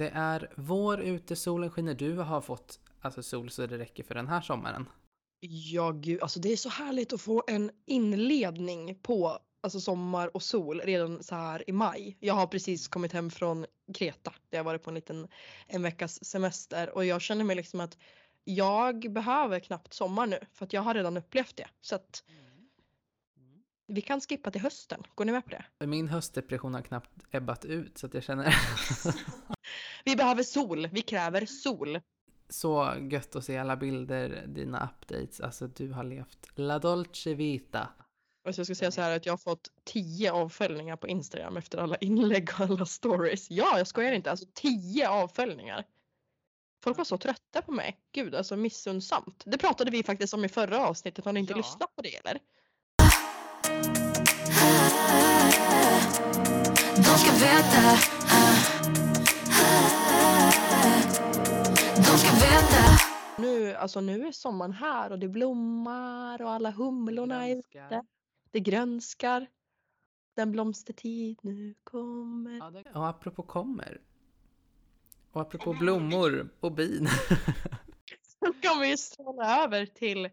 Det är vår ute, solen skiner. Du har fått alltså, sol så det räcker för den här sommaren. Ja, gud, alltså det är så härligt att få en inledning på alltså sommar och sol redan så här i maj. Jag har precis kommit hem från Kreta där jag varit på en liten en veckas semester och jag känner mig liksom att jag behöver knappt sommar nu för att jag har redan upplevt det. Så att vi kan skippa till hösten. Går ni med på det? Min höstdepression har knappt ebbat ut så att jag känner... vi behöver sol. Vi kräver sol. Så gött att se alla bilder, dina updates. Alltså du har levt la dolce vita. Alltså jag ska säga så här att jag har fått tio avföljningar på Instagram efter alla inlägg och alla stories. Ja, jag skojar inte. Alltså tio avföljningar. Folk var så trötta på mig. Gud, alltså missundsamt. Det pratade vi faktiskt om i förra avsnittet. Har ni inte ja. lyssnat på det eller? De ska veta nu, alltså nu är sommaren här och det blommar och alla humlorna är ute. Det grönskar. Den blomstertid nu kommer. Ja, det... Och apropå kommer. Och apropå blommor och bin. Så kan vi stråla över till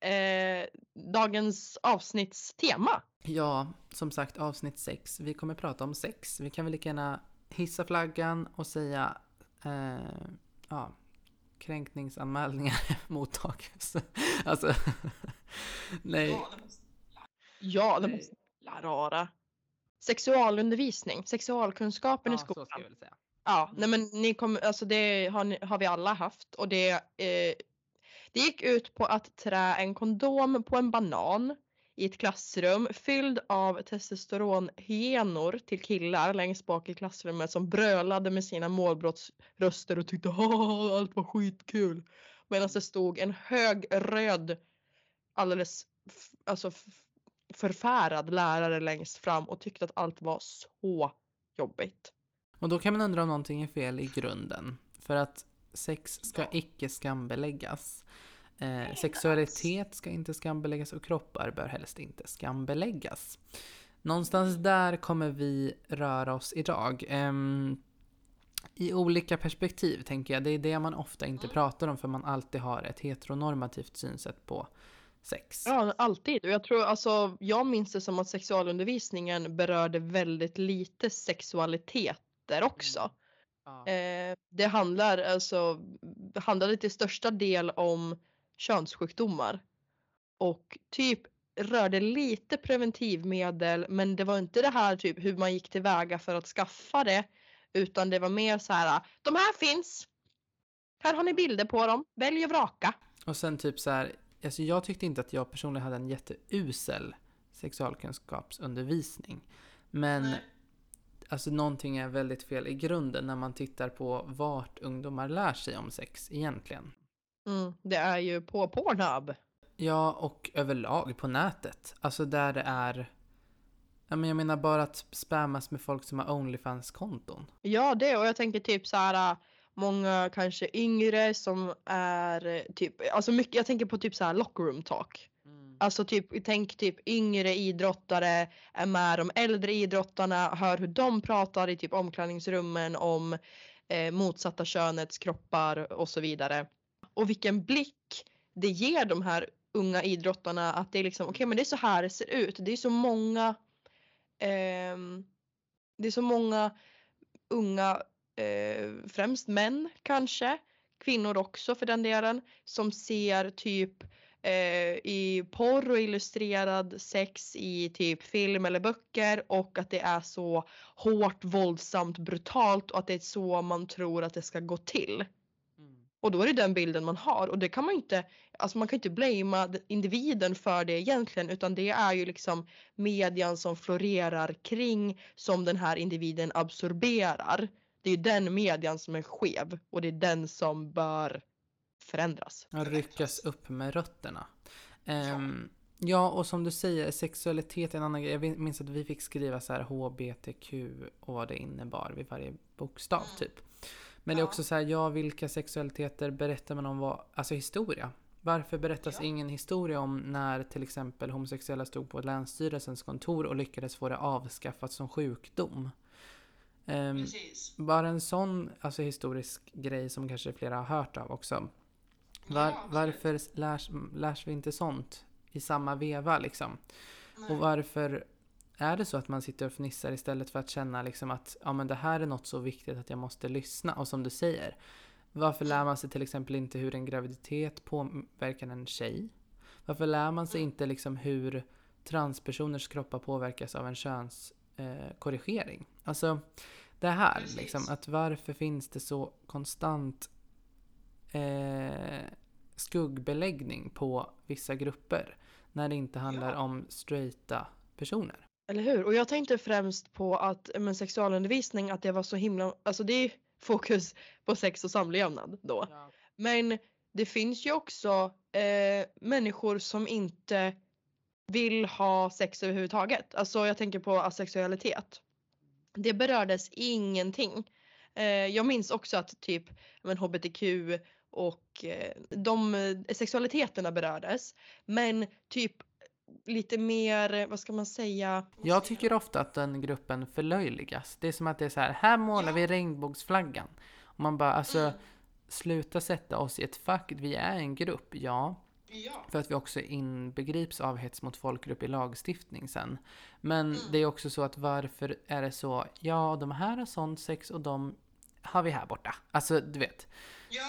eh, dagens avsnittstema. Ja, som sagt avsnitt 6. Vi kommer prata om sex. Vi kan väl lika gärna hissa flaggan och säga eh, ja, kränkningsanmälningar mottages. alltså, nej. Ja, det måste rara. Sexualundervisning, sexualkunskapen ja, i skolan. Så ska jag väl säga. Ja, nej men ni kommer, alltså det har, har vi alla haft och det, eh, det gick ut på att trä en kondom på en banan i ett klassrum fylld av testosteronhyenor till killar längst bak i klassrummet som brölade med sina målbrottsröster och tyckte att allt var skitkul. Medan det stod en hög röd alldeles alltså förfärad lärare längst fram och tyckte att allt var så jobbigt. Och då kan man undra om någonting är fel i grunden. För att sex ska icke skambeläggas. Eh, sexualitet ska inte skambeläggas och kroppar bör helst inte skambeläggas. Någonstans där kommer vi röra oss idag. Eh, I olika perspektiv tänker jag. Det är det man ofta inte pratar om för man alltid har ett heteronormativt synsätt på sex. Ja, alltid. Och jag tror alltså, jag minns det som att sexualundervisningen berörde väldigt lite sexualiteter också. Mm. Ja. Eh, det handlar alltså, handlade till största del om könssjukdomar. Och typ rörde lite preventivmedel men det var inte det här typ hur man gick tillväga för att skaffa det. Utan det var mer så här, de här finns. Här har ni bilder på dem, välj och vraka. Och sen typ så här, alltså jag tyckte inte att jag personligen hade en jätteusel sexualkunskapsundervisning. Men Nej. alltså någonting är väldigt fel i grunden när man tittar på vart ungdomar lär sig om sex egentligen. Mm, det är ju på Pornhub. Ja, och överlag på nätet. Alltså där det är... Jag menar bara att spammas med folk som har Onlyfans-konton. Ja, det och jag tänker typ så här många kanske yngre som är typ, alltså mycket, jag tänker på typ så här lockroom talk. Mm. Alltså typ, tänk typ yngre idrottare är med de äldre idrottarna, hör hur de pratar i typ omklädningsrummen om eh, motsatta könets kroppar och så vidare och vilken blick det ger de här unga idrottarna att det är liksom okej okay, men det är så här det ser ut. Det är så många eh, det är så många unga eh, främst män kanske kvinnor också för den delen som ser typ eh, i porr och illustrerad sex i typ film eller böcker och att det är så hårt, våldsamt, brutalt och att det är så man tror att det ska gå till. Och då är det den bilden man har och det kan man inte, alltså man kan inte blamea individen för det egentligen utan det är ju liksom median som florerar kring som den här individen absorberar. Det är ju den median som är skev och det är den som bör förändras. Ryckas upp med rötterna. Um, ja, och som du säger, sexualitet är en annan grej. Jag minns att vi fick skriva så här HBTQ och vad det innebar vid varje bokstav typ. Men det är också så här, ja vilka sexualiteter berättar man om vad, alltså historia? Varför berättas ja. ingen historia om när till exempel homosexuella stod på Länsstyrelsens kontor och lyckades få det avskaffat som sjukdom? Ehm, Precis. bara en sån alltså, historisk grej som kanske flera har hört av också. Var, Ja, varför lärs, lärs vi inte sånt i samma veva liksom? Och varför är det så att man sitter och fnissar istället för att känna liksom att ja, men det här är något så viktigt att jag måste lyssna? Och som du säger, varför lär man sig till exempel inte hur en graviditet påverkar en tjej? Varför lär man sig inte liksom hur transpersoners kroppar påverkas av en könskorrigering? Eh, alltså det här liksom, att varför finns det så konstant eh, skuggbeläggning på vissa grupper när det inte handlar Ja. om straighta personer? Eller hur? Och jag tänkte främst på att men, sexualundervisning, att det var så himla, alltså det är fokus på sex och samlevnad då. Men det finns ju också eh, människor som inte vill ha sex överhuvudtaget. Alltså jag tänker på asexualitet. Det berördes ingenting. Eh, jag minns också att typ men, hbtq och eh, de eh, sexualiteterna berördes. Men typ lite mer, vad ska man säga? Jag tycker ofta att den gruppen förlöjligas. Det är som att det är så här, här målar vi regnbågsflaggan. Och man bara, alltså sluta sätta oss i ett fack. Vi är en grupp, ja. Ja. För att vi också inbegrips av hets mot folkgrupp i lagstiftning sen. Men det är också så att varför är det så, ja de här har sånt sex och de har vi här borta. Alltså du vet.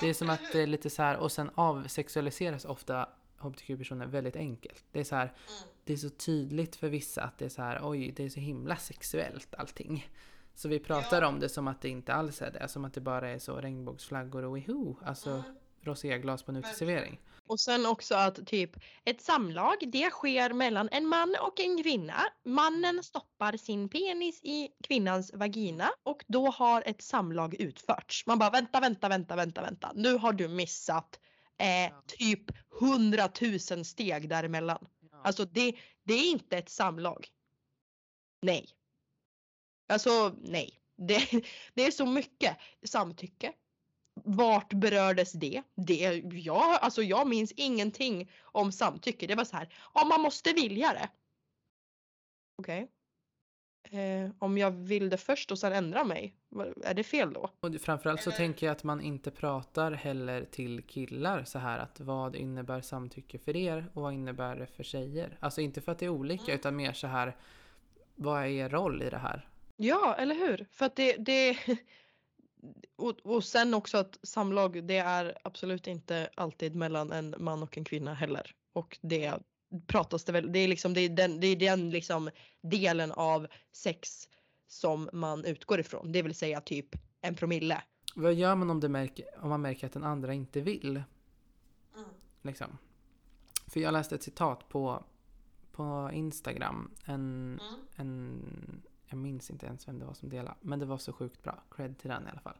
Det är som att det är lite så här och sen avsexualiseras ofta hbtq-personer väldigt enkelt. Det är så här, det är så tydligt för vissa att det är så här, oj det är så himla sexuellt allting. Så vi pratar om det som att det inte alls är det, som att det bara är så regnbågsflaggor och wiho, alltså roséglas på en uteservering. Och sen också att typ ett samlag det sker mellan en man och en kvinna. Mannen stoppar sin penis i kvinnans vagina och då har ett samlag utförts. Man bara vänta, vänta, vänta, vänta, vänta. Nu har du missat eh, typ hundratusen steg däremellan. Alltså det, det är inte ett samlag. Nej. Alltså nej. Det, det är så mycket samtycke. Vart berördes det? det jag, alltså jag minns ingenting om samtycke. Det var så här, ja man måste vilja det. Okej. Eh, om jag vill det först och sen ändra mig, är det fel då? Och framförallt så tänker jag att man inte pratar heller till killar så här att vad innebär samtycke för er och vad innebär det för tjejer? Alltså inte för att det är olika utan mer så här vad är er roll i det här? Ja, eller hur? För att det, det och, och sen också att samlag det är absolut inte alltid mellan en man och en kvinna heller. Och det pratas det väl, det är liksom det är den, det är den liksom delen av sex som man utgår ifrån. Det vill säga typ en promille. Vad gör man om, det märker, om man märker att den andra inte vill? Liksom. För jag läste ett citat på, på Instagram. En, en, jag minns inte ens vem det var som delade. Men det var så sjukt bra. Cred till den i alla fall.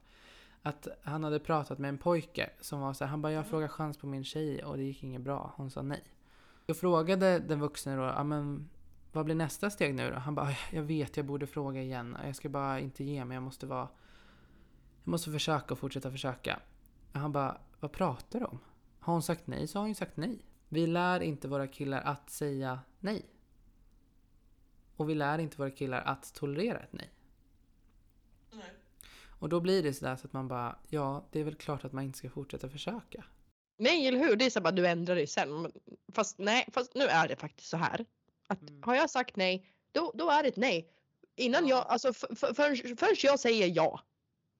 Att han hade pratat med en pojke som var så här, han bara jag frågade chans på min tjej och det gick inget bra. Hon sa nej. Jag frågade den vuxna då, men vad blir nästa steg nu då? Han bara, "Aj, jag vet jag borde fråga igen. Jag ska bara inte ge mig, jag måste vara jag måste försöka och fortsätta försöka. Han bara, vad pratar du om? Har hon sagt nej så har hon ju sagt nej. Vi lär inte våra killar att säga nej. Och vi lär inte våra killar att tolerera ett nej. Och då blir det sådär så att man bara, ja det är väl klart att man inte ska fortsätta försöka. Nej, eller hur? Det är så bara du ändrar dig sen. Fast nej, fast nu är det faktiskt så här. Att Mm. har jag sagt nej, då, då är det ett nej. Innan jag, alltså för, för, förrän, förrän jag säger ja,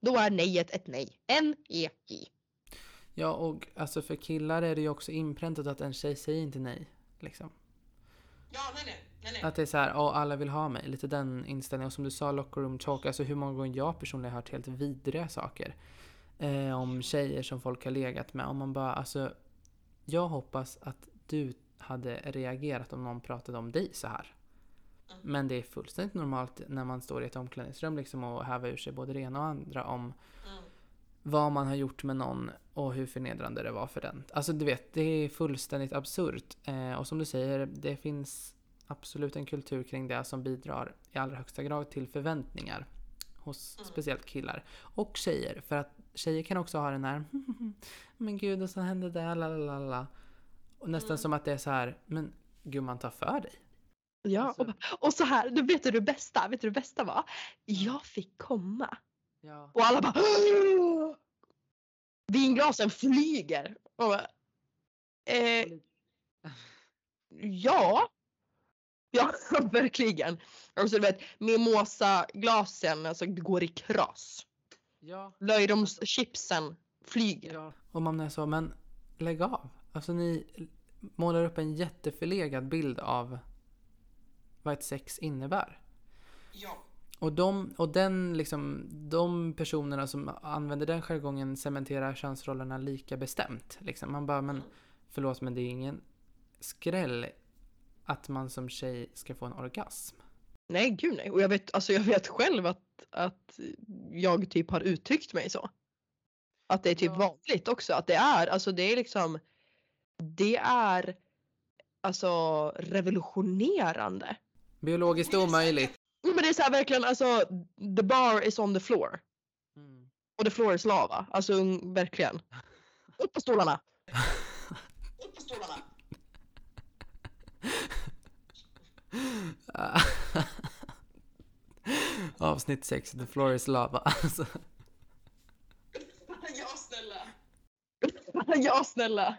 då är nejet ett nej. N-E-J. Ja och alltså för killar är det ju också inpräntat att en tjej säger inte nej. Liksom. Ja, nej, nej. nej, nej. Att det är så här, åh alla vill ha mig. Lite den inställningen. Och som du sa, locker room talk. Alltså hur många gånger jag personligen har hört helt vidriga saker. Eh, om tjejer som folk har legat med. Och man bara, alltså. Jag hoppas att du hade reagerat om någon pratade om dig så här. Men det är fullständigt normalt när man står i ett omklädningsrum liksom och häver ur sig både det ena och andra om vad man har gjort med någon och hur förnedrande det var för den. Alltså du vet, det är fullständigt absurt. Eh, och som du säger, det finns absolut en kultur kring det som bidrar i allra högsta grad till förväntningar hos speciellt killar och tjejer. För att tjejer kan också ha den här men gud och sen hände det, la la la la. Och nästan som att det är så här, men gumman ta för dig. Ja, Alltså- och, och så här, du vet du det bästa, vet du det bästa var? Jag fick komma. Ja. Och alla bara Vinglasen flyger. Och eh, ja. Ja, verkligen. Alltså du vet, mimosa-glasen alltså, går i kras. Ja. Löjromschipsen flyger. ja. Och man är så, men lägg av. Alltså ni målar upp en jätteförlegad bild av vad ett sex innebär. Ja. Och, de, och den, liksom, de personerna som använder den jargongen cementerar könsrollerna lika bestämt. Liksom. Man bara, men förlåt men det är ingen skräll att man som tjej ska få en orgasm. Nej, gud nej. Och jag vet, alltså, jag vet själv att, att jag typ har uttryckt mig så. Att det är typ Ja. vanligt också. Att det är, alltså det är liksom, det är alltså revolutionerande. Biologiskt omöjligt. Jo, Men det är så här verkligen, alltså the bar is on the floor. Mm. Och the floor is lava. Alltså mm, verkligen. Upp på stolarna! Upp på stolarna! Avsnitt 6, The floor is lava. Alltså, Ja snälla! ja snälla!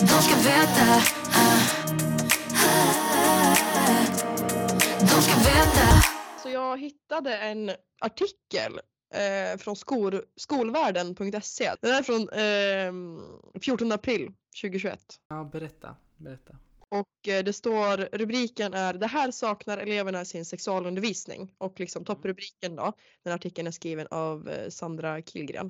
De ska veta De ska veta Så jag hittade en artikel eh, från skol, skolvärlden.se. Den är från eh, 14 april 2021. ja, berätta. Berätta. Och eh, det står, rubriken är Det här saknar eleverna sin sexualundervisning. Och liksom topprubriken då, den artikeln är skriven av eh, Sandra Killgren.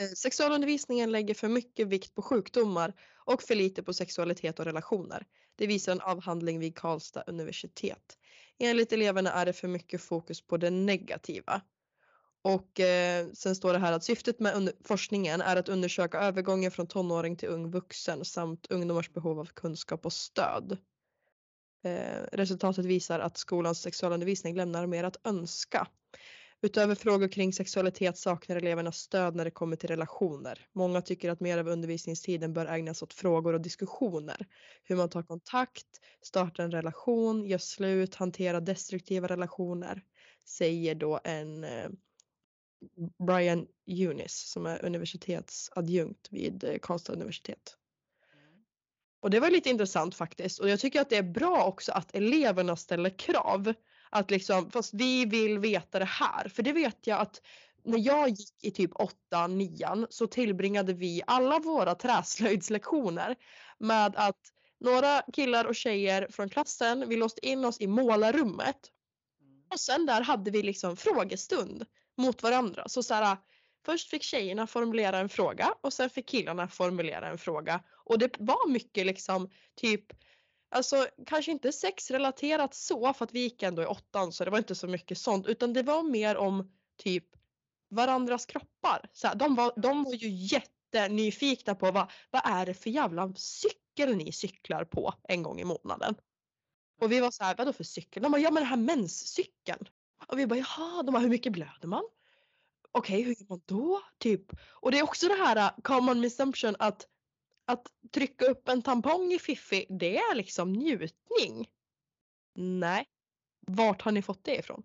Eh, Sexualundervisningen lägger för mycket vikt på sjukdomar och för lite på sexualitet och relationer. Det visar en avhandling vid Karlstad universitet. Enligt eleverna är det för mycket fokus på det negativa. Och eh, sen står det här att syftet med under- forskningen är att undersöka övergången från tonåring till ung vuxen samt ungdomars behov av kunskap och stöd. Eh, resultatet visar att skolans sexualundervisning lämnar mer att önska. Utöver frågor kring sexualitet saknar eleverna stöd när det kommer till relationer. Många tycker att mer av undervisningstiden bör ägnas åt frågor och diskussioner. Hur man tar kontakt, startar en relation, gör slut, hanterar destruktiva relationer. Säger då en eh, Brian Eunice som är universitetsadjunkt vid eh, Karlstad universitet. Och det var lite intressant faktiskt och jag tycker att det är bra också att eleverna ställer krav. Att liksom, fast vi vill veta det här. För det vet jag att när jag gick i typ 8 9 så tillbringade vi alla våra träslöjdslektioner med att några killar och tjejer från klassen, vi låste in oss i målarrummet. Och sen där hade vi liksom frågestund mot varandra. Så så här, först fick tjejerna formulera en fråga och sen fick killarna formulera en fråga. Och det var mycket liksom typ Alltså kanske inte sexrelaterat så för att vi gick ändå i åttan så det var inte så mycket sånt utan det var mer om typ varandras kroppar. Så här, de, var, de var ju jättenyfikna på vad, vad är det för jävla cykel ni cyklar på en gång i månaden. Och vi var så här, vadå för cykel? De bara, ja men den här menscykeln. Och vi bara, jaha, de bara, hur mycket blöder man? Okej, hur gör man då? Typ. Och det är också det här uh, common missumption att att trycka upp en tampong i fiffi, det är liksom njutning. Nej. Vart har ni fått det ifrån?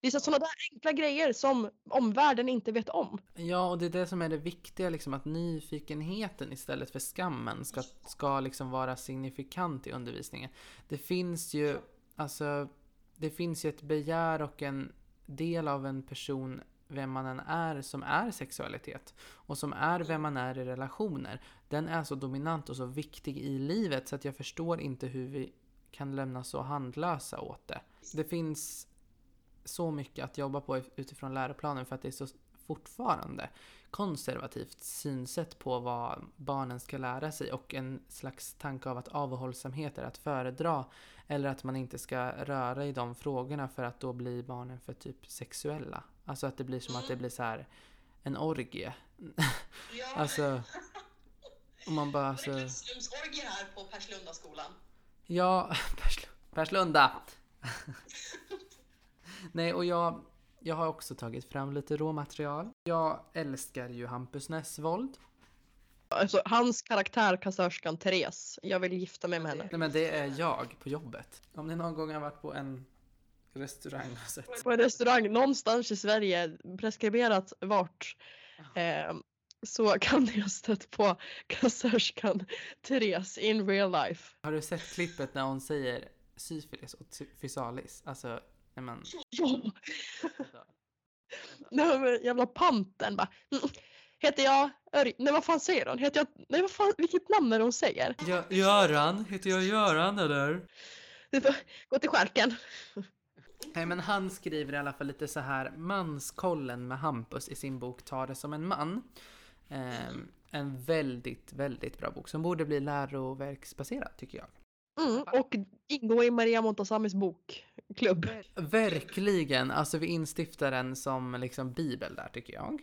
Det är så sådana där enkla grejer som omvärlden inte vet om. Ja, och det är det som är det viktiga, liksom, att nyfikenheten istället för skammen ska, ska liksom vara signifikant i undervisningen. Det finns ju, alltså, det finns ju ett begär och en del av en person, vem man än är, som är sexualitet. Och som är vem man är i relationer. Den är så dominant och så viktig i livet så att jag förstår inte hur vi kan lämna så handlösa åt det. Det finns så mycket att jobba på utifrån läroplanen för att det är så fortfarande konservativt synsätt på vad barnen ska lära sig och en slags tanke av att avhållsamhet är att föredra eller att man inte ska röra i de frågorna för att då blir barnen för typ sexuella. Alltså att det blir som att det blir så här en orgie. alltså, om man bara alltså... Rusrumsorgie här på Perslundaskolan. Ja, Persl- Perslunda! Nej, och jag, jag har också tagit fram lite råmaterial. Jag älskar ju Hampus Nessvold. Alltså hans karaktär, kassörskan Therese. Jag vill gifta mig med henne. Nej men det är jag på jobbet. Om ni någon gång har varit på en restaurang och sett. På en restaurang någonstans i Sverige, preskriberat vart. Eh, så kan ni ha stött på kassörskan Therese in real life. Har du sett klippet när hon säger syfilis och fysalis? Alltså, när man... Ja! Nej men jävla panten bara. "Mm, Heter jag Örj... Nej vad fan säger hon? Heter jag... Nej vad fan, vilket namn är det hon säger? Gö- Göran? Heter jag Göran eller? Gå till skärken. Nej men han skriver i alla fall lite så här manskollen med Hampus i sin bok Ta det som en man. Ehm, en väldigt, väldigt bra bok som borde bli läroverksbaserad tycker jag. Mm, och ingå i Maria Montazamis bokklubb. Verkligen, alltså vi instiftar den som liksom bibel där tycker jag.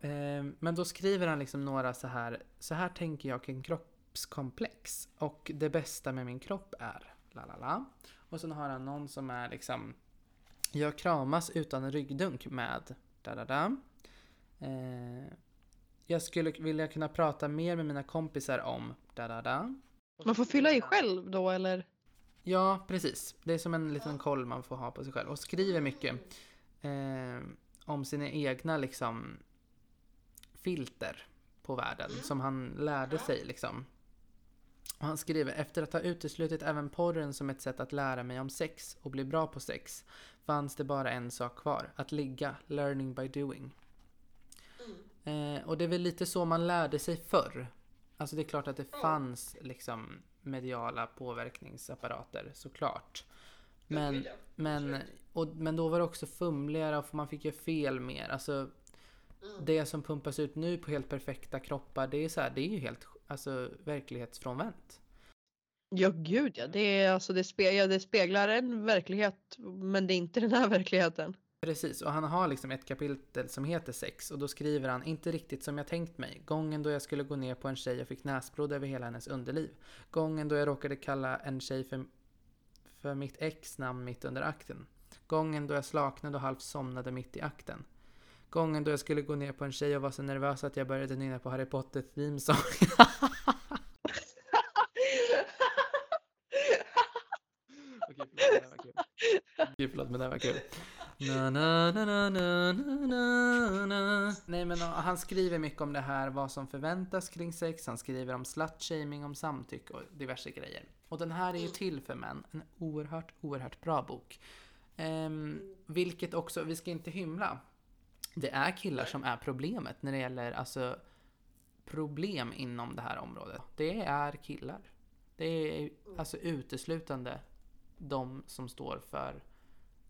Ehm, men då skriver han liksom några så här, så här tänker jag kring kroppskomplex och det bästa med min kropp är la la la. Och sen har han någon som är liksom jag kramas utan ryggdunk med da da da. Ehm, jag skulle vilja kunna prata mer med mina kompisar om da da da. Man får fylla i själv då eller? Ja, precis. Det är som en liten koll man får ha på sig själv. Och skriver mycket eh, om sina egna liksom filter på världen som han lärde sig liksom. Och han skriver efter att ha uteslutit även porren som ett sätt att lära mig om sex och bli bra på sex fanns det bara en sak kvar. Att ligga, learning by doing. Eh, och det är väl lite så man lärde sig förr. Alltså det är klart att det fanns liksom mediala påverkningsapparater såklart. Men, men, och, men då var det också fumligare och man fick göra fel mer. Alltså det som pumpas ut nu på helt perfekta kroppar det är så här, det är ju helt alltså, verklighetsfrånvänt. Ja gud ja, det, är, alltså, det, spe, ja, det speglar en verklighet men det är inte den här verkligheten. Precis, och han har liksom ett kapitel som heter sex och då skriver han inte riktigt som jag tänkt mig. Gången då jag skulle gå ner på en tjej och fick näsblod över hela hennes underliv. Gången då jag råkade kalla en tjej för, för mitt ex namn mitt under akten. Gången då jag slaknade och halvt somnade mitt i akten. Gången då jag skulle gå ner på en tjej och var så nervös att jag började nynna på Harry Potter theme song. Okej, förlåt, men det här var kul. Okej, förlåt, men det här var kul. Na, na, na, na, na, na, na, na. Nej men han skriver mycket om det här, vad som förväntas kring sex. Han skriver om slutshaming, om samtycke och diverse grejer. Och den här är ju till för män. En oerhört, oerhört bra bok. Ehm, vilket också, vi ska inte hymla. Det är killar som är problemet när det gäller alltså problem inom det här området. Det är killar. Det är alltså uteslutande de som står för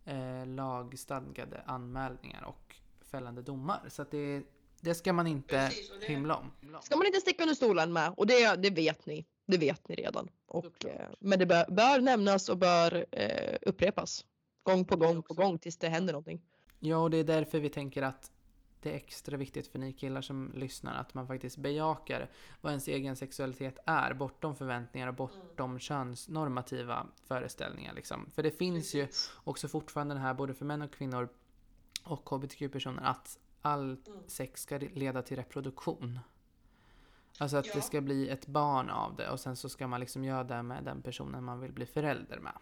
eh, lagstadgade anmälningar och fällande domar. Så att det, det ska man inte hymla om. Ska man inte sticka under stolen med och det, det vet ni. Det vet ni redan. Och, eh, men det bör, bör nämnas och bör eh, upprepas. Gång på gång på gång tills det händer någonting. Ja, och det är därför vi tänker att det är extra viktigt för ni killar som lyssnar att man faktiskt bejakar vad ens egen sexualitet är bortom förväntningar och bortom könsnormativa föreställningar. Liksom. För det finns ju också fortfarande den här både för män och kvinnor och hbtq-personer att all sex ska leda till reproduktion. Alltså att det ska bli ett barn av det och sen så ska man liksom göra det med den personen man vill bli förälder med.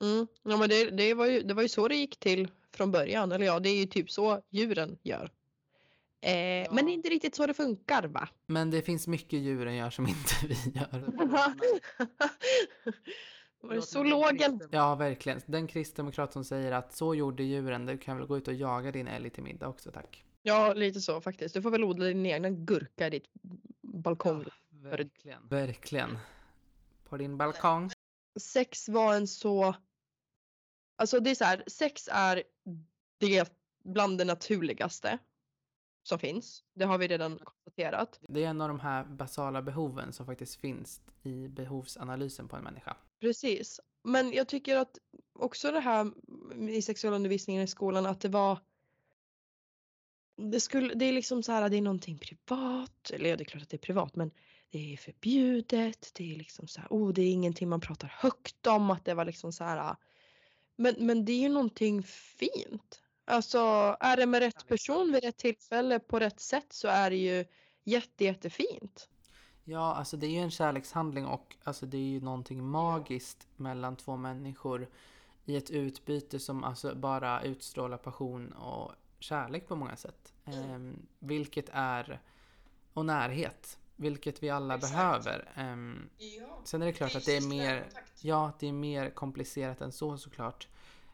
Mm. Ja, men det, det, var ju, det var ju så det gick till från början. Eller ja, det är ju typ så djuren gör. Eh, Men det är inte riktigt så det funkar va? Men det finns mycket djuren gör som inte vi gör. var det så lågen? Ja, verkligen. Den kristdemokrat som säger att så gjorde djuren, du kan väl gå ut och jaga din älg till middag också, tack. Ja, lite så faktiskt. Du får väl odla din egna gurka i ditt balkong. verkligen. Verkligen. På din balkong. Sex var en så... Alltså det är så här, sex är det bland det naturligaste som finns. Det har vi redan konstaterat. Det är en av de här basala behoven som faktiskt finns i behovsanalysen på en människa. Precis. Men jag tycker att också det här i sexualundervisningen i skolan att det var det, skulle, det är liksom så här, det är någonting privat, eller ja det är klart att det är privat men det är förbjudet, det är liksom så här, oh det är ingenting man pratar högt om, att det var liksom så här men, men det är ju någonting fint. Alltså är det med rätt person vid rätt tillfälle på rätt sätt så är det ju jätte, jättefint. Ja, alltså det är ju en kärlekshandling och alltså det är ju någonting magiskt mellan två människor i ett utbyte som alltså bara utstrålar passion och kärlek på många sätt. Ehm, vilket är, och närhet, vilket vi alla Exakt. behöver. Ehm, sen är det klart att det är mer, ja, det är mer komplicerat än så såklart.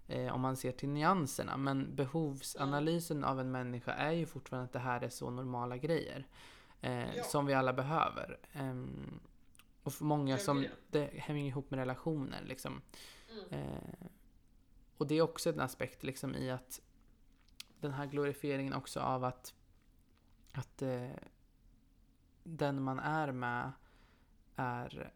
Eh, om man ser till nyanserna. Men behovsanalysen av en människa är ju fortfarande att det här är så normala grejer. Eh, Ja. Som vi alla behöver. Ehm, och för många som, det hänger ihop med relationer liksom. Mm. Eh, och det är också en aspekt liksom i att den här glorifieringen också av att, att eh, den man är med är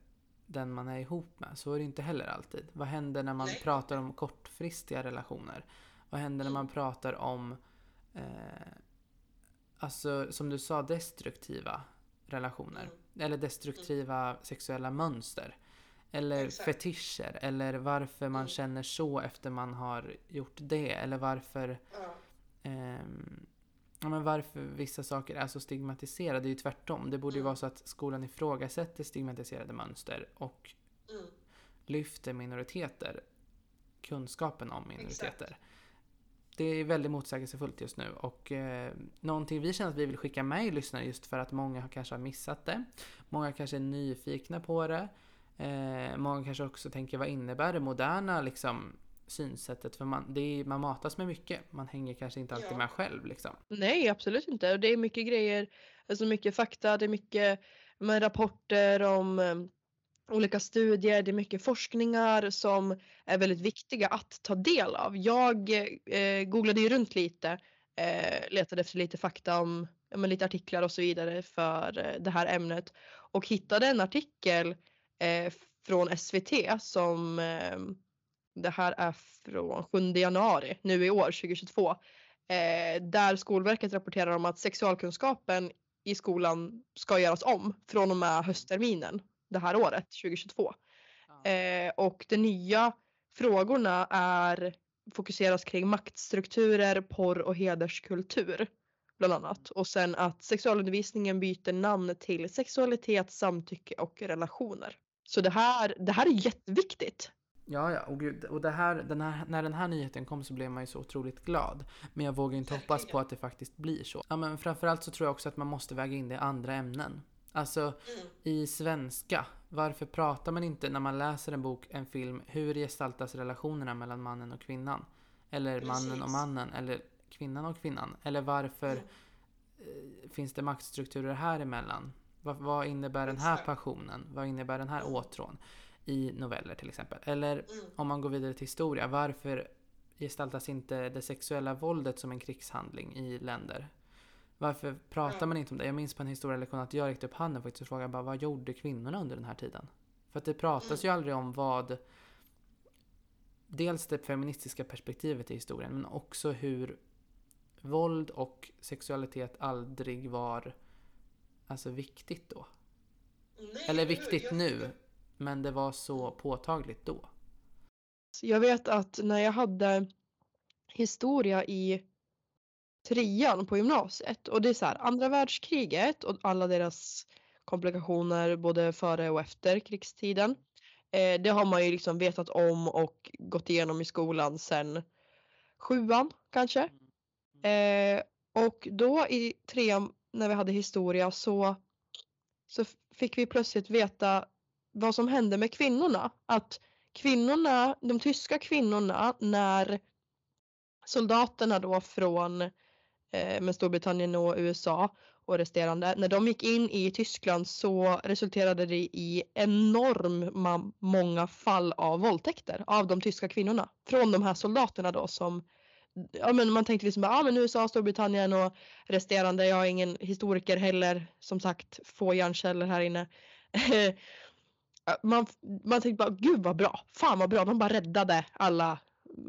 den man är ihop med. Så är det inte heller alltid. Vad händer när man Nej. pratar om kortfristiga relationer? Vad händer när Mm. man pratar om, eh, alltså som du sa, destruktiva relationer? Mm. Eller destruktiva sexuella mönster. Eller Exakt. fetischer. Eller varför man Mm. känner så efter man har gjort det. Eller varför Ja. Ehm, ja, men varför vissa saker är så stigmatiserade. Det är ju tvärtom. Det borde ju Mm. vara så att skolan ifrågasätter stigmatiserade mönster och Mm. lyfter minoriteter. Kunskapen om minoriteter. Det är väldigt motsägelsefullt just nu och eh, någonting vi känner att vi vill skicka med lyssnare just för att många har kanske har missat det. Många kanske är nyfikna på det. Eh, många kanske också tänker vad innebär det moderna liksom, synsättet? För man, det är, man matas med mycket. Man hänger kanske inte alltid Ja. med själv liksom. Nej, absolut inte. Och Det är mycket grejer, alltså mycket fakta, det är mycket med rapporter om eh, olika studier, det är mycket forskningar som är väldigt viktiga att ta del av. Jag eh, googlade ju runt lite, eh, letade efter lite fakta om ja, lite artiklar och så vidare för eh, det här ämnet och hittade en artikel eh, från SVT som eh, det här är från 7 januari nu i år 2022 eh, där Skolverket rapporterar om att sexualkunskapen i skolan ska göras om från och med höstterminen det här året 2022. Eh, och de nya frågorna är fokuseras kring maktstrukturer, porr och hederskultur bland annat. Och sen att sexualundervisningen byter namn till sexualitet, samtycke och relationer. Så det här, det här är jätteviktigt. Ja, ja, och, gud, och det här, den här, när den här nyheten kom så blev man ju så otroligt glad. Men jag vågar inte hoppas på att det faktiskt blir så. Ja, men framförallt så tror jag också att man måste väga in det i andra ämnen. Alltså i svenska, varför pratar man inte när man läser en bok, en film, hur gestaltas relationerna mellan mannen och kvinnan? Eller mannen och Precis. mannen, eller kvinnan och kvinnan? Eller varför eh, finns det maktstrukturer här emellan? Vad, vad innebär den här Exakt. passionen? Vad innebär den här åtrån? I noveller till exempel. Eller om man går vidare till historia, varför gestaltas inte det sexuella våldet som en krigshandling i länder? Varför pratar Ja. man inte om det? Jag minns på en historielektion att jag räckte upp handen faktiskt och frågade bara vad gjorde kvinnorna under den här tiden? För att det pratas ju aldrig om vad Dels det feministiska perspektivet i historien men också hur våld och sexualitet aldrig var alltså viktigt då. Eller viktigt nu, men det var så påtagligt då. Jag vet att när jag hade historia i trean på gymnasiet och det är så här andra världskriget och alla deras komplikationer både före och efter krigstiden. Eh, det har man ju liksom vetat om och gått igenom i skolan sedan sjuan kanske. Eh, och då i trean när vi hade historia så, så fick vi plötsligt veta vad som hände med kvinnorna. Att kvinnorna, de tyska kvinnorna när soldaterna då från eh, med Storbritannien och USA och resterande, när de gick in i Tyskland så resulterade det i enorma många fall av våldtäkter av de tyska kvinnorna från de här soldaterna då som Ja men man tänkte liksom bara, ja men USA, Storbritannien och resterande, jag är ingen historiker heller, som sagt, få hjärnceller här inne. man, man tänkte bara, gud vad bra, fan vad bra, de bara räddade alla,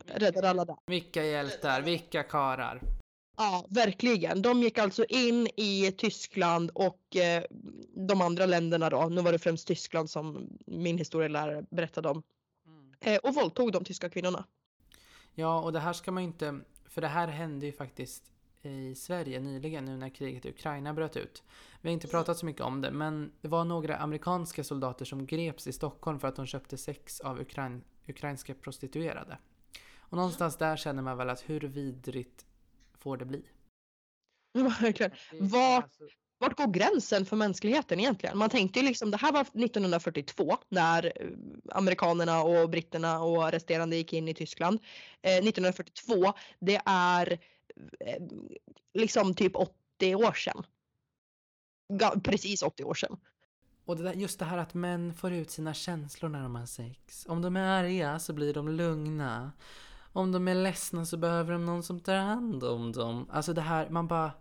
räddade alla där. Vilka hjältar, vilka karar. Ja, verkligen. De gick alltså in i Tyskland och eh, de andra länderna då, nu var det främst Tyskland som min historielärare berättade om, eh, och våldtog de tyska kvinnorna. Ja, och det här ska man inte... För det här hände ju faktiskt i Sverige nyligen nu när kriget i Ukraina bröt ut. Vi har inte pratat så mycket om det, men det var några amerikanska soldater som greps i Stockholm för att de köpte sex av ukrain ukrainska prostituerade. Och någonstans där känner man väl att hur vidrigt får det bli? Verkligen. Vart, vart går gränsen för mänskligheten egentligen? Man tänkte ju liksom, det här var 1942 när eh, amerikanerna och britterna och resterande gick in i Tyskland. Eh, 1942, det är Eh, liksom typ 80 år sedan. Ga- precis 80 år sedan. Och det där, just det här att män får ut sina känslor när de har sex. Om de är arga så blir de lugna. Om de är ledsna så behöver de någon som tar hand om dem. Alltså det här, man bara...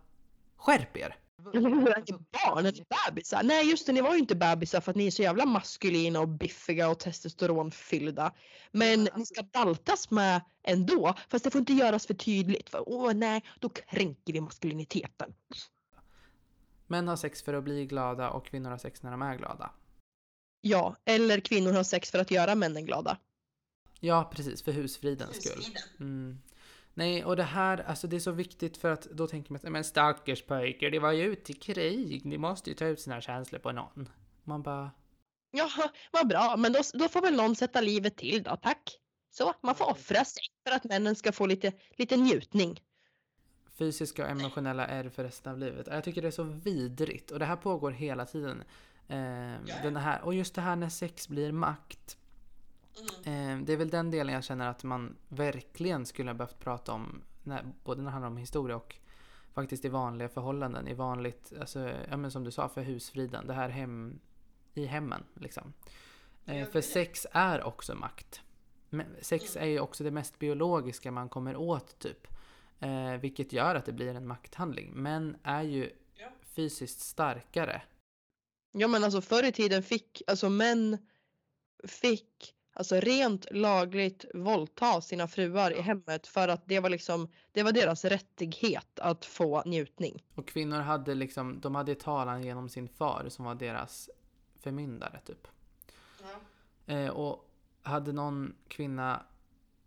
Skärp er! Barn eller bebisar? Nej just det, ni var ju inte bebisar för att ni är så jävla maskulina och biffiga och testosteronfyllda. Men ni ska daltas med ändå. Fast det får inte göras för tydligt. För åh nej, då kränker vi maskuliniteten. Män har sex för att bli glada och kvinnor har sex när de är glada. Ja, eller kvinnor har sex för att göra männen glada. Ja, precis, för husfridens skull. Mm. Nej, och det här, alltså det är så viktigt för att då tänker man men stackars pojkar, det var ju ute i krig, ni måste ju ta ut sina känslor på någon. Man bara, Ja, vad bra, men då, då får väl någon sätta livet till då, tack. Så, man får offra sig för att männen ska få lite, lite njutning. fysiska och emotionella ärr för resten av livet. Jag tycker det är så vidrigt och det här pågår hela tiden. Eh, den här, och just det här när sex blir makt. Eh, det är väl den delen jag känner att man verkligen skulle ha behövt prata om, när, både när det handlar om historia och faktiskt i vanliga förhållanden, i vanligt, alltså, ja men som du sa, för husfriden, det här hem, i hemmen liksom. Eh, för sex är också makt. Sex är ju också det mest biologiska man kommer åt typ. Eh, vilket gör att det blir en makthandling. Män är ju fysiskt starkare. Ja men alltså förr i tiden fick, alltså män fick alltså rent lagligt våldta sina fruar i hemmet för att det var liksom, det var deras rättighet att få njutning. Och kvinnor hade liksom, de hade talan genom sin far som var deras förmyndare typ. Eh, och hade någon kvinna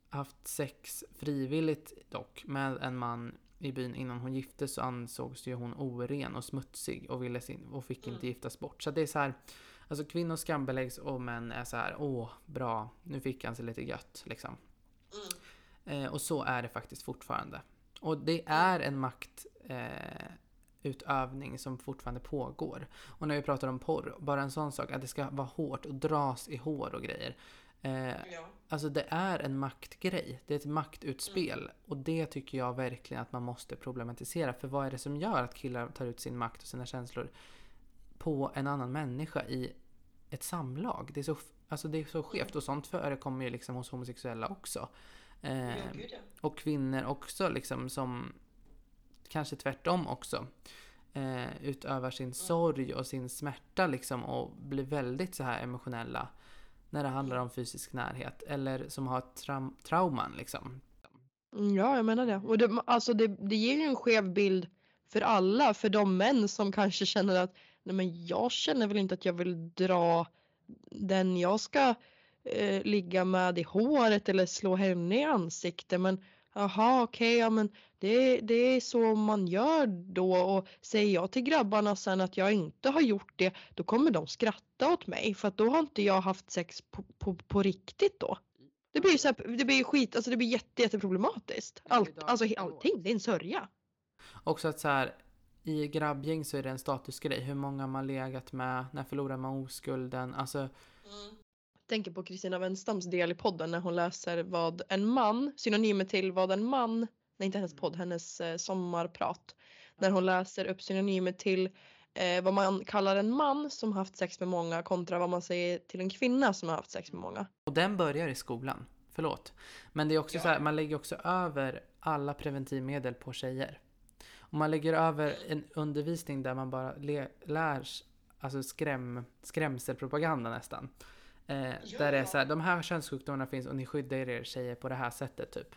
haft sex frivilligt dock med en man i byn innan hon gifte så ansågs ju hon oren och smutsig och, ville sin, och fick inte giftas bort. Så det är så här, alltså kvinnor skambeläggs och män är så här, åh bra, nu fick han sig lite gött liksom. Eh, och så är det faktiskt fortfarande. Och det är en makt eh, som fortfarande pågår. Och när vi pratar om porr, bara en sån sak, att det ska vara hårt och dras i hår och grejer. Eh, Alltså det är en maktgrej, det är ett maktutspel. Och det tycker jag verkligen att man måste problematisera. För vad är det som gör att killar tar ut sin makt och sina känslor på en annan människa i ett samlag? Det är så, alltså det är så skevt och sånt förekommer ju liksom hos homosexuella också. Eh, och kvinnor också liksom som kanske tvärtom också eh, utövar sin sorg och sin smärta liksom och blir väldigt så här emotionella när det handlar om fysisk närhet eller som har traum- trauman liksom. Mm, Ja, jag menar det. Och det, alltså det, det ger ju en skev bild för alla, för de män som kanske känner att nej men jag känner väl inte att jag vill dra den jag ska eh, ligga med i håret eller slå henne i ansiktet men jaha okej ja men det, det är så man gör då och säger jag till grabbarna sen att jag inte har gjort det då kommer de skratta åt mig för att då har inte jag haft sex på, på, på riktigt då. Det blir ju så här, det blir skit, alltså det blir jätte, jätteproblematiskt. Allt, alltså allting, det är en sörja. Också att så här i grabbgäng så är det en statusgrej. Hur många man legat med, när förlorar man oskulden? Alltså, tänker på Kristina Wenstams del i podden när hon läser vad en man, synonymer till vad en man, nej inte hennes podd, hennes eh, sommarprat. När hon läser upp synonymer till eh, vad man kallar en man som haft sex med många kontra vad man säger till en kvinna som har haft sex med många. och den börjar i skolan. Förlåt. Men det är också så här, man lägger också över alla preventivmedel på tjejer. Och man lägger över en undervisning där man bara lär alltså skräm, skrämselpropaganda nästan. Eh, där det är så här, de här könssjukdomarna finns och ni skyddar er tjejer på det här sättet typ.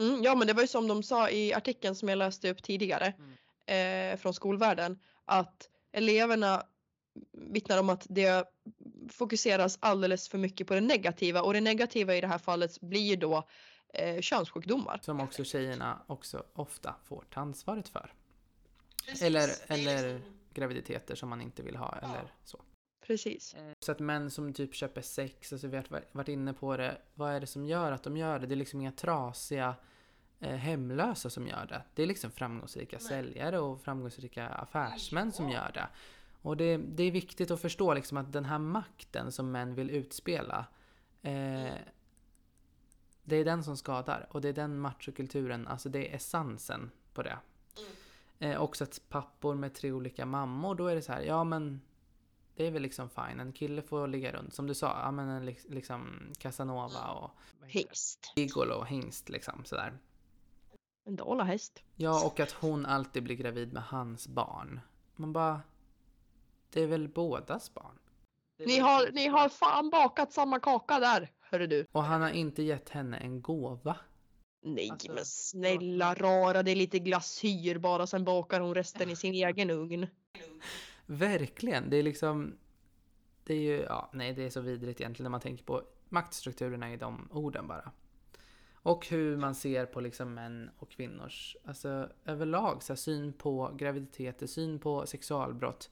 Mm, ja men det var ju som de sa i artikeln som jag läste upp tidigare eh, från skolvärlden att eleverna vittnar om att det fokuseras alldeles för mycket på det negativa och det negativa i det här fallet blir ju då eh, könssjukdomar. Som också tjejerna också ofta får ta ansvaret för. Eller, eller graviditeter som man inte vill ha eller så. Precis. Så att män som typ köper sex, alltså vi har varit- inne på det, vad är det som gör att de gör det? Det är liksom inga trasiga eh, hemlösa som gör det. Det är liksom framgångsrika säljare och framgångsrika affärsmän som gör det. Och det, det är viktigt att förstå liksom att den här makten som män vill utspela, eh, det är den som skadar. Och det är den machokulturen, alltså det är essensen på det. Eh, också att pappor med tre olika mammor, då är det så här, ja men det är väl liksom fine. En kille får ligga runt. Som du sa, ja men en liksom Casanova och heter det? Hingst. Igor och hingst liksom sådär. En dalahäst. Ja, och att hon alltid blir gravid med hans barn. Man bara... Det är väl bådas barn? Ni har, ni har fan bakat samma kaka där, hörru du. Och han har inte gett henne en gåva. Nej Alltså, men snälla rara, det är lite glasyr bara, sen bakar hon resten i sin egen ugn. Verkligen, det är liksom... Det är ju, ja, nej det är så vidrigt egentligen när man tänker på maktstrukturerna i de orden bara. Och hur man ser på liksom män och kvinnors, alltså överlag, så här, syn på graviditeter, syn på sexualbrott.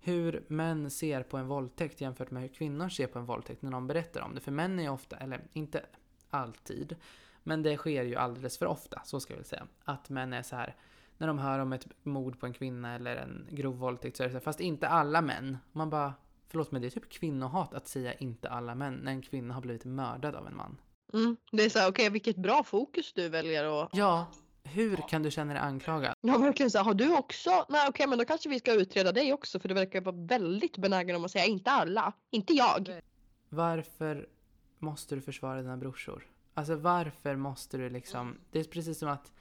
Hur män ser på en våldtäkt jämfört med hur kvinnor ser på en våldtäkt när de berättar om det. För män är ju ofta, eller inte alltid, men det sker ju alldeles för ofta, så ska jag väl säga. Att män är så här, när de hör om ett mord på en kvinna eller en grov våldtäkt så är det så här, fast inte alla män. Man bara, förlåt men det är typ kvinnohat att säga inte alla män när en kvinna har blivit mördad av en man. Mm. Det är så här, okej vilket bra fokus du väljer att... Ja, hur kan du känna dig anklagad? Ja verkligen så har du också? Nej okej men då kanske vi ska utreda dig också för du verkar vara väldigt benägen om att säga inte alla, inte jag. Varför måste du försvara dina brorsor? Alltså varför måste du liksom... Det är precis som att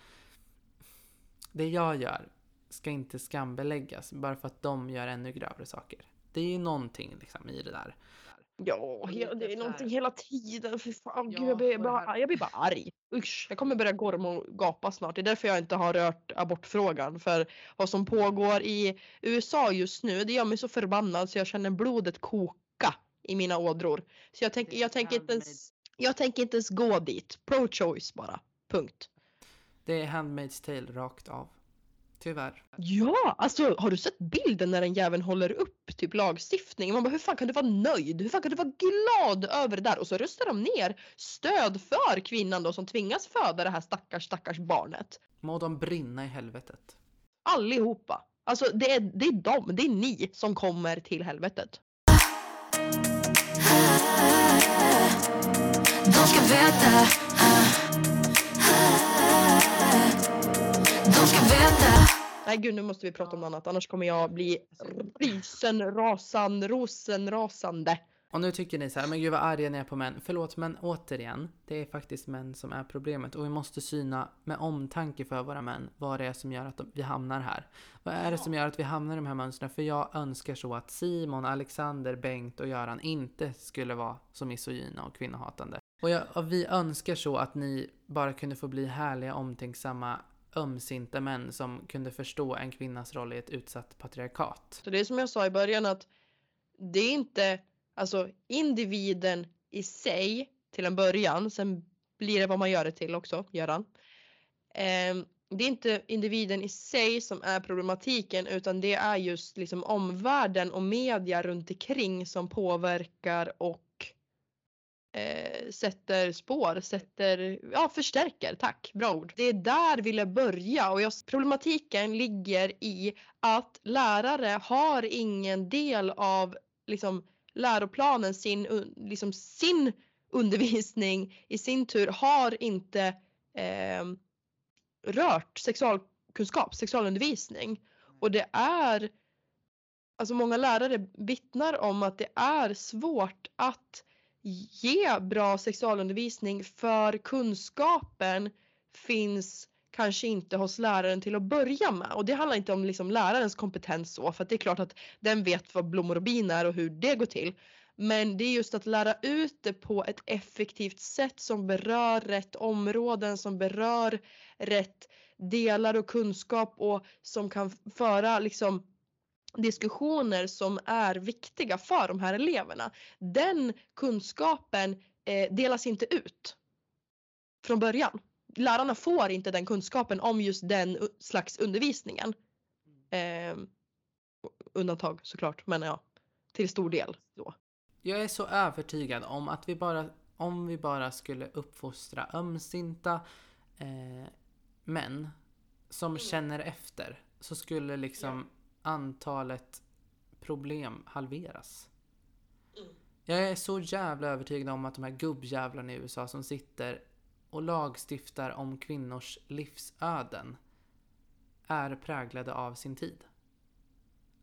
det jag gör ska inte skambeläggas bara för att de gör ännu grövre saker. Det är ju någonting liksom i det där. Ja, Och he- lite det är någonting hela tiden. För fan, Ja, gud, jag, blir bara, jag blir bara arg. Usch, jag kommer börja gorma och gapa snart. Det är därför jag inte har rört abortfrågan. För vad som pågår i USA just nu, det gör mig så förbannad så jag känner blodet koka i mina ådror. Så jag, tänk, jag, tänker inte ens, jag tänker inte ens gå dit. Pro-choice bara. Punkt. Det är Handmaid's Tale rakt av. Tyvärr. Ja, alltså har du sett bilden när den jäveln håller upp typ lagstiftning? Man bara, hur fan kan du vara nöjd? Hur fan kan du vara glad över det där? Och så röstar de ner stöd för kvinnan då som tvingas föda det här stackars stackars barnet. Må de brinna i helvetet. Allihopa. Alltså det är, det är de, det är ni som kommer till helvetet. De ska veta Nej gud nu måste vi prata om något annat annars kommer jag bli rysen, rasan, rosen, rasande. Och nu tycker ni så här, men gud vad arga ni är på män. Förlåt, men återigen, det är faktiskt män som är problemet. Och vi måste syna med omtanke för våra män vad det är som gör att vi hamnar här. Vad är det som gör att vi hamnar i de här mönstren? För jag önskar så att Simon, Alexander, Bengt och Göran inte skulle vara så misogyna och kvinnohatande. Och, jag, och vi önskar så att ni bara kunde få bli härliga, omtänksamma, ömsinta män som kunde förstå en kvinnas roll i ett utsatt patriarkat. Så det är som jag sa i början att det är inte alltså individen i sig till en början. Sen blir det vad man gör det till också, Göran. Eh, det är inte individen i sig som är problematiken utan det är just liksom omvärlden och media runt omkring som påverkar och eh, sätter spår, sätter, ja förstärker, tack, bra ord. Det är där vi jag börja och jag, problematiken ligger i att lärare har ingen del av liksom läroplanen, sin, liksom sin undervisning i sin tur har inte eh, rört sexualkunskap, sexualundervisning. Och det är, alltså många lärare vittnar om att det är svårt att ge bra sexualundervisning för kunskapen finns kanske inte hos läraren till att börja med. Och det handlar inte om liksom lärarens kompetens så, för att det är klart att den vet vad blommor och bin är och hur det går till. Men det är just att lära ut det på ett effektivt sätt som berör rätt områden, som berör rätt delar och kunskap och som kan föra liksom diskussioner som är viktiga för de här eleverna. Den kunskapen eh, delas inte ut. från början. Lärarna får inte den kunskapen om just den slags undervisningen. Eh, undantag såklart, men ja, till stor del då. Jag är så övertygad om att vi bara, om vi bara skulle uppfostra ömsinta eh, män som känner efter så skulle liksom antalet problem halveras. Jag är så jävla övertygad om att de här gubbjävlarna i USA som sitter och lagstiftar om kvinnors livsöden är präglade av sin tid.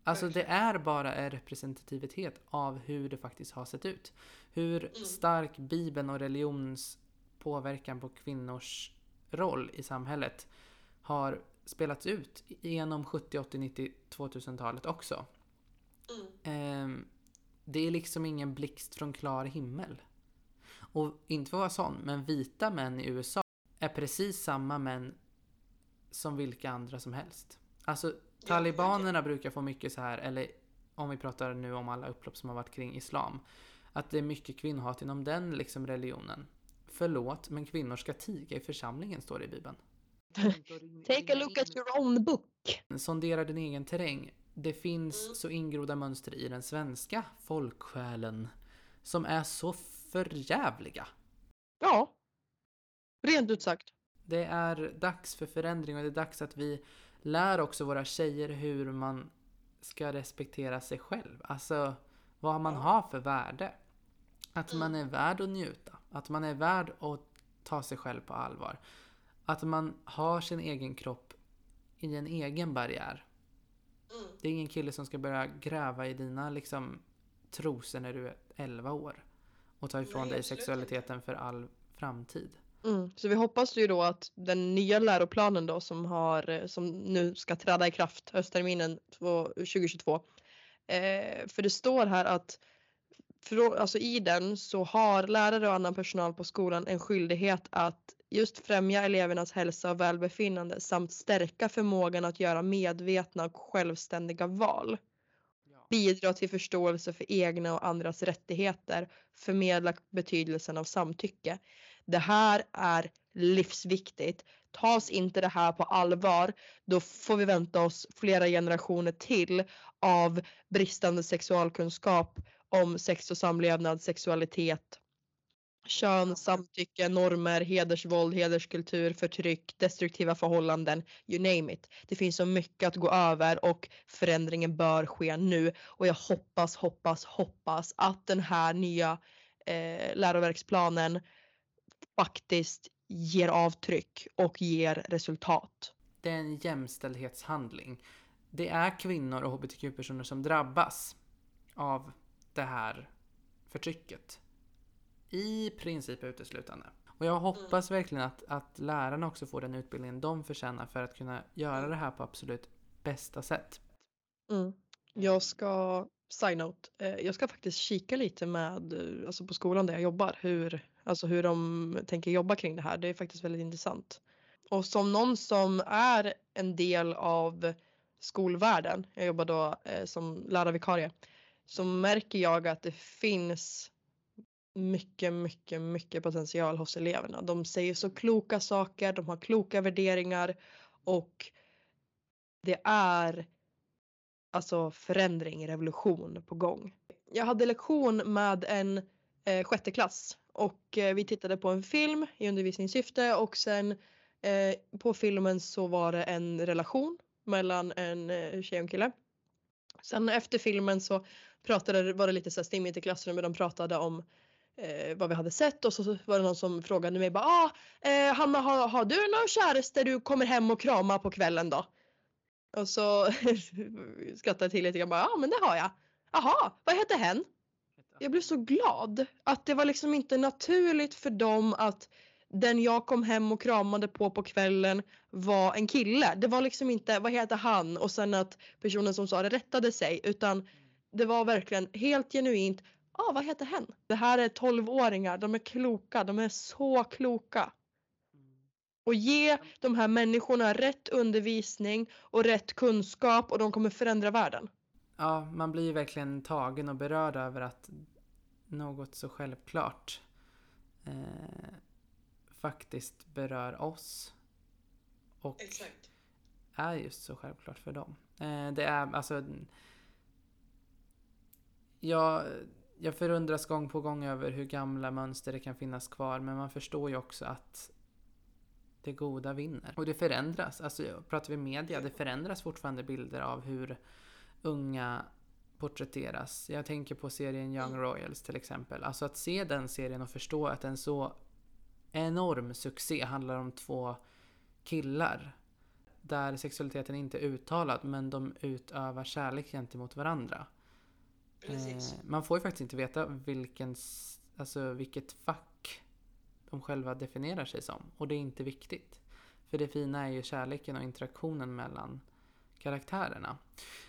Alltså det är bara en representativitet av hur det faktiskt har sett ut. Hur stark Bibeln och religions påverkan på kvinnors roll i samhället har spelats ut genom 70, 80, 90, 2000-talet också. Ehm, det är liksom ingen blixt från klar himmel. Och inte för att vara sån, men vita män i USA är precis samma män som vilka andra som helst. Alltså talibanerna brukar få mycket så här, eller om vi pratar nu om alla upplopp som har varit kring islam. Att det är mycket kvinnohat inom den liksom religionen. Förlåt, men kvinnor ska tiga i församlingen står det i Bibeln. Take a look at your own book. Sondera din egen terräng. Det finns så ingrodda mönster i den svenska folksjälen som är så förjävliga. Ja. Rent ut sagt. Det är dags för förändring och det är dags att vi lär också våra tjejer hur man ska respektera sig själv. Alltså vad man har för värde. Att man är värd att njuta. Att man är värd att ta sig själv på allvar. Att man har sin egen kropp i en egen barriär. Det är ingen kille som ska börja gräva i dina liksom trosor när du är 11 år. Och ta ifrån dig sexualiteten för all framtid. Mm. Så vi hoppas ju då att den nya läroplanen då som, har, eh, som nu ska träda i kraft höstterminen två- 2022. Eh, för det står här att frå- alltså i den så har lärare och annan personal på skolan en skyldighet att just främja elevernas hälsa och välbefinnande samt stärka förmågan att göra medvetna och självständiga val. Bidra till förståelse för egna och andras rättigheter. Förmedla betydelsen av samtycke. Det här är livsviktigt. Tas inte det här på allvar, då får vi vänta oss flera generationer till av bristande sexualkunskap om sex och samlevnad, sexualitet, kön, samtycke, normer, hedersvåld, hederskultur, förtryck, destruktiva förhållanden, you name it. Det finns så mycket att gå över och förändringen bör ske nu och jag hoppas, hoppas, hoppas att den här nya eh, läroverksplanen faktiskt ger avtryck och ger resultat. Det är en jämställdhetshandling. Det är kvinnor och hbtq-personer som drabbas av det här förtrycket. I princip uteslutande. Och jag hoppas verkligen att, att lärarna också får den utbildningen de förtjänar för att kunna göra det här på absolut bästa sätt. Mm. Jag ska, side note, eh, jag ska faktiskt kika lite med, eh, alltså på skolan där jag jobbar, hur, alltså hur de tänker jobba kring det här. Det är faktiskt väldigt intressant. Och som någon som är en del av skolvärlden, jag jobbar då eh, som lärarvikarie, så märker jag att det finns mycket, mycket, mycket potential hos eleverna. De säger så kloka saker, de har kloka värderingar och det är alltså förändring, revolution på gång. Jag hade lektion med en eh, sjätte klass och eh, vi tittade på en film i undervisningssyfte och sen eh, på filmen så var det en relation mellan en eh, tjej och en kille. Sen efter filmen så pratade, var det lite så här stimmigt i klassrummet, de pratade om eh, vad vi hade sett och så var det någon som frågade mig bara ah, eh, Hanna har, har du någon käreste du kommer hem och kramar på kvällen då? Och så skrattade jag till lite grann bara ja men det har jag. Jaha, vad heter hen? Jag blev så glad att det var liksom inte naturligt för dem att den jag kom hem och kramade på på kvällen var en kille. Det var liksom inte vad heter han och sen att personen som sa det rättade sig utan det var verkligen helt genuint Ja, ah, vad heter hen? Det här är 12-åringar, de är kloka, de är så kloka. Och ge de här människorna rätt undervisning och rätt kunskap och de kommer förändra världen. Ja, man blir ju verkligen tagen och berörd över att något så självklart eh, faktiskt berör oss. Och Exakt. är just så självklart för dem. Eh, det är alltså... Jag, jag förundras gång på gång över hur gamla mönster det kan finnas kvar men man förstår ju också att det goda vinner. Och det förändras. Alltså pratar vi media, det förändras fortfarande bilder av hur unga porträtteras. Jag tänker på serien Young Royals till exempel. Alltså att se den serien och förstå att en så enorm succé handlar om två killar. Där sexualiteten inte är uttalad men de utövar kärlek gentemot varandra. Eh, man får ju faktiskt inte veta vilken, alltså vilket fack de själva definierar sig som. Och det är inte viktigt. För det fina är ju kärleken och interaktionen mellan karaktärerna.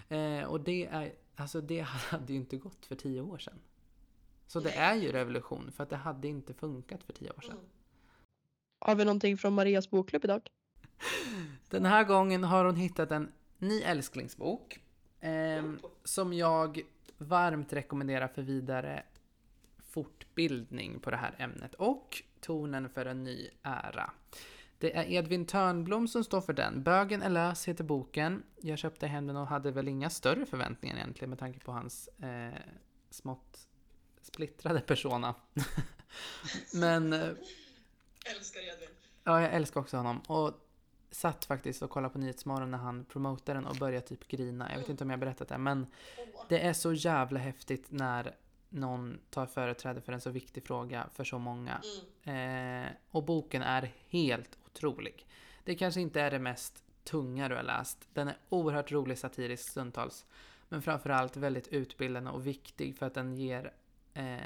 Eh, och det, är, alltså det hade ju inte gått för tio år sedan. Så det är ju revolution för att det hade inte funkat för tio år sedan. Har vi någonting från Marias bokklubb idag? Den här gången har hon hittat en ny älsklingsbok. eh, som jag varmt rekommenderar för vidare fortbildning på det här ämnet och tonen för en ny ära. Det är Edvin Törnblom som står för den. Bögen är lös heter boken. Jag köpte hem den och hade väl inga större förväntningar egentligen med tanke på hans eh, smått splittrade persona. Men eh, Älskar Edvin. Ja, jag älskar också honom. Och satt faktiskt och kollade på Nyhetsmorgon när han promotade den och började typ grina. Jag vet inte om jag har berättat det, men det är så jävla häftigt när någon tar företräde för en så viktig fråga för så många. Eh, och boken är helt otrolig. Det kanske inte är det mest tunga du har läst. Den är oerhört rolig satirisk stundtals. Men framförallt väldigt utbildande och viktig för att den ger eh,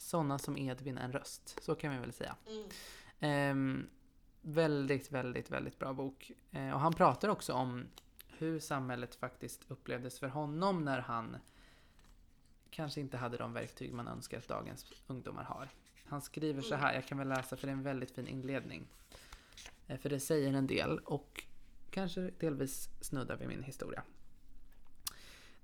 sådana som Edvin en röst. Så kan vi väl säga. Ehm, väldigt, väldigt, väldigt bra bok. Eh, och han pratar också om hur samhället faktiskt upplevdes för honom när han kanske inte hade de verktyg man önskar att dagens ungdomar har. Han skriver så här, jag kan väl läsa för det är en väldigt fin inledning. Eh, för det säger en del och kanske delvis snuddar vid min historia.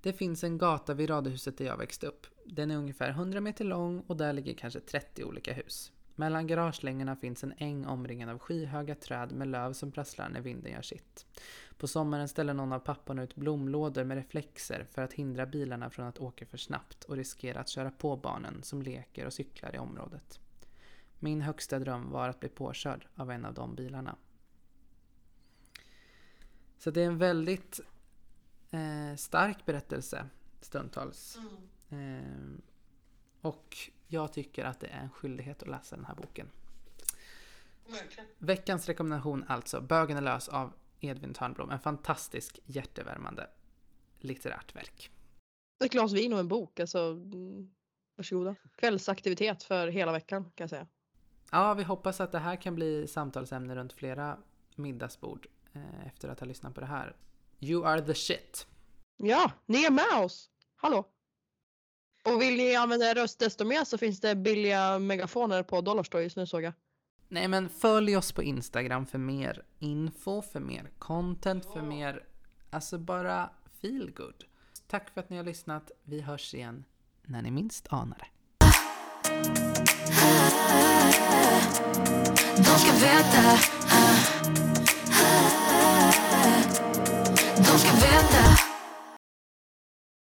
Det finns en gata vid radhuset där jag växte upp. Den är ungefär 100 meter lång och där ligger kanske 30 olika hus. Mellan garagelängorna finns en äng omringad av skyhöga träd med löv som prasslar när vinden gör sitt. På sommaren ställer någon av papporna ut blomlådor med reflexer för att hindra bilarna från att åka för snabbt och riskera att köra på barnen som leker och cyklar i området. Min högsta dröm var att bli påkörd av en av de bilarna. Så det är en väldigt eh, stark berättelse stundtals. Eh, och jag tycker att det är en skyldighet att läsa den här boken. Verkligen. Veckans rekommendation alltså, Bögen är lös av Edvin Törnblom. En fantastisk hjärtevärmande litterärt verk. Ett glas vin och en bok, alltså mm, varsågoda. Kvällsaktivitet för hela veckan kan jag säga. Ja, vi hoppas att det här kan bli samtalsämne runt flera middagsbord eh, efter att ha lyssnat på det här. You are the shit. Ja, ni är med oss! Hallå! Och vill ni använda er röst desto mer så finns det billiga megafoner på Dollarstore just nu såg jag. Nej men följ oss på Instagram för mer info, för mer content, för mer, alltså bara feel good. Tack för att ni har lyssnat. Vi hörs igen när ni minst anar det. De ska veta nunca venda.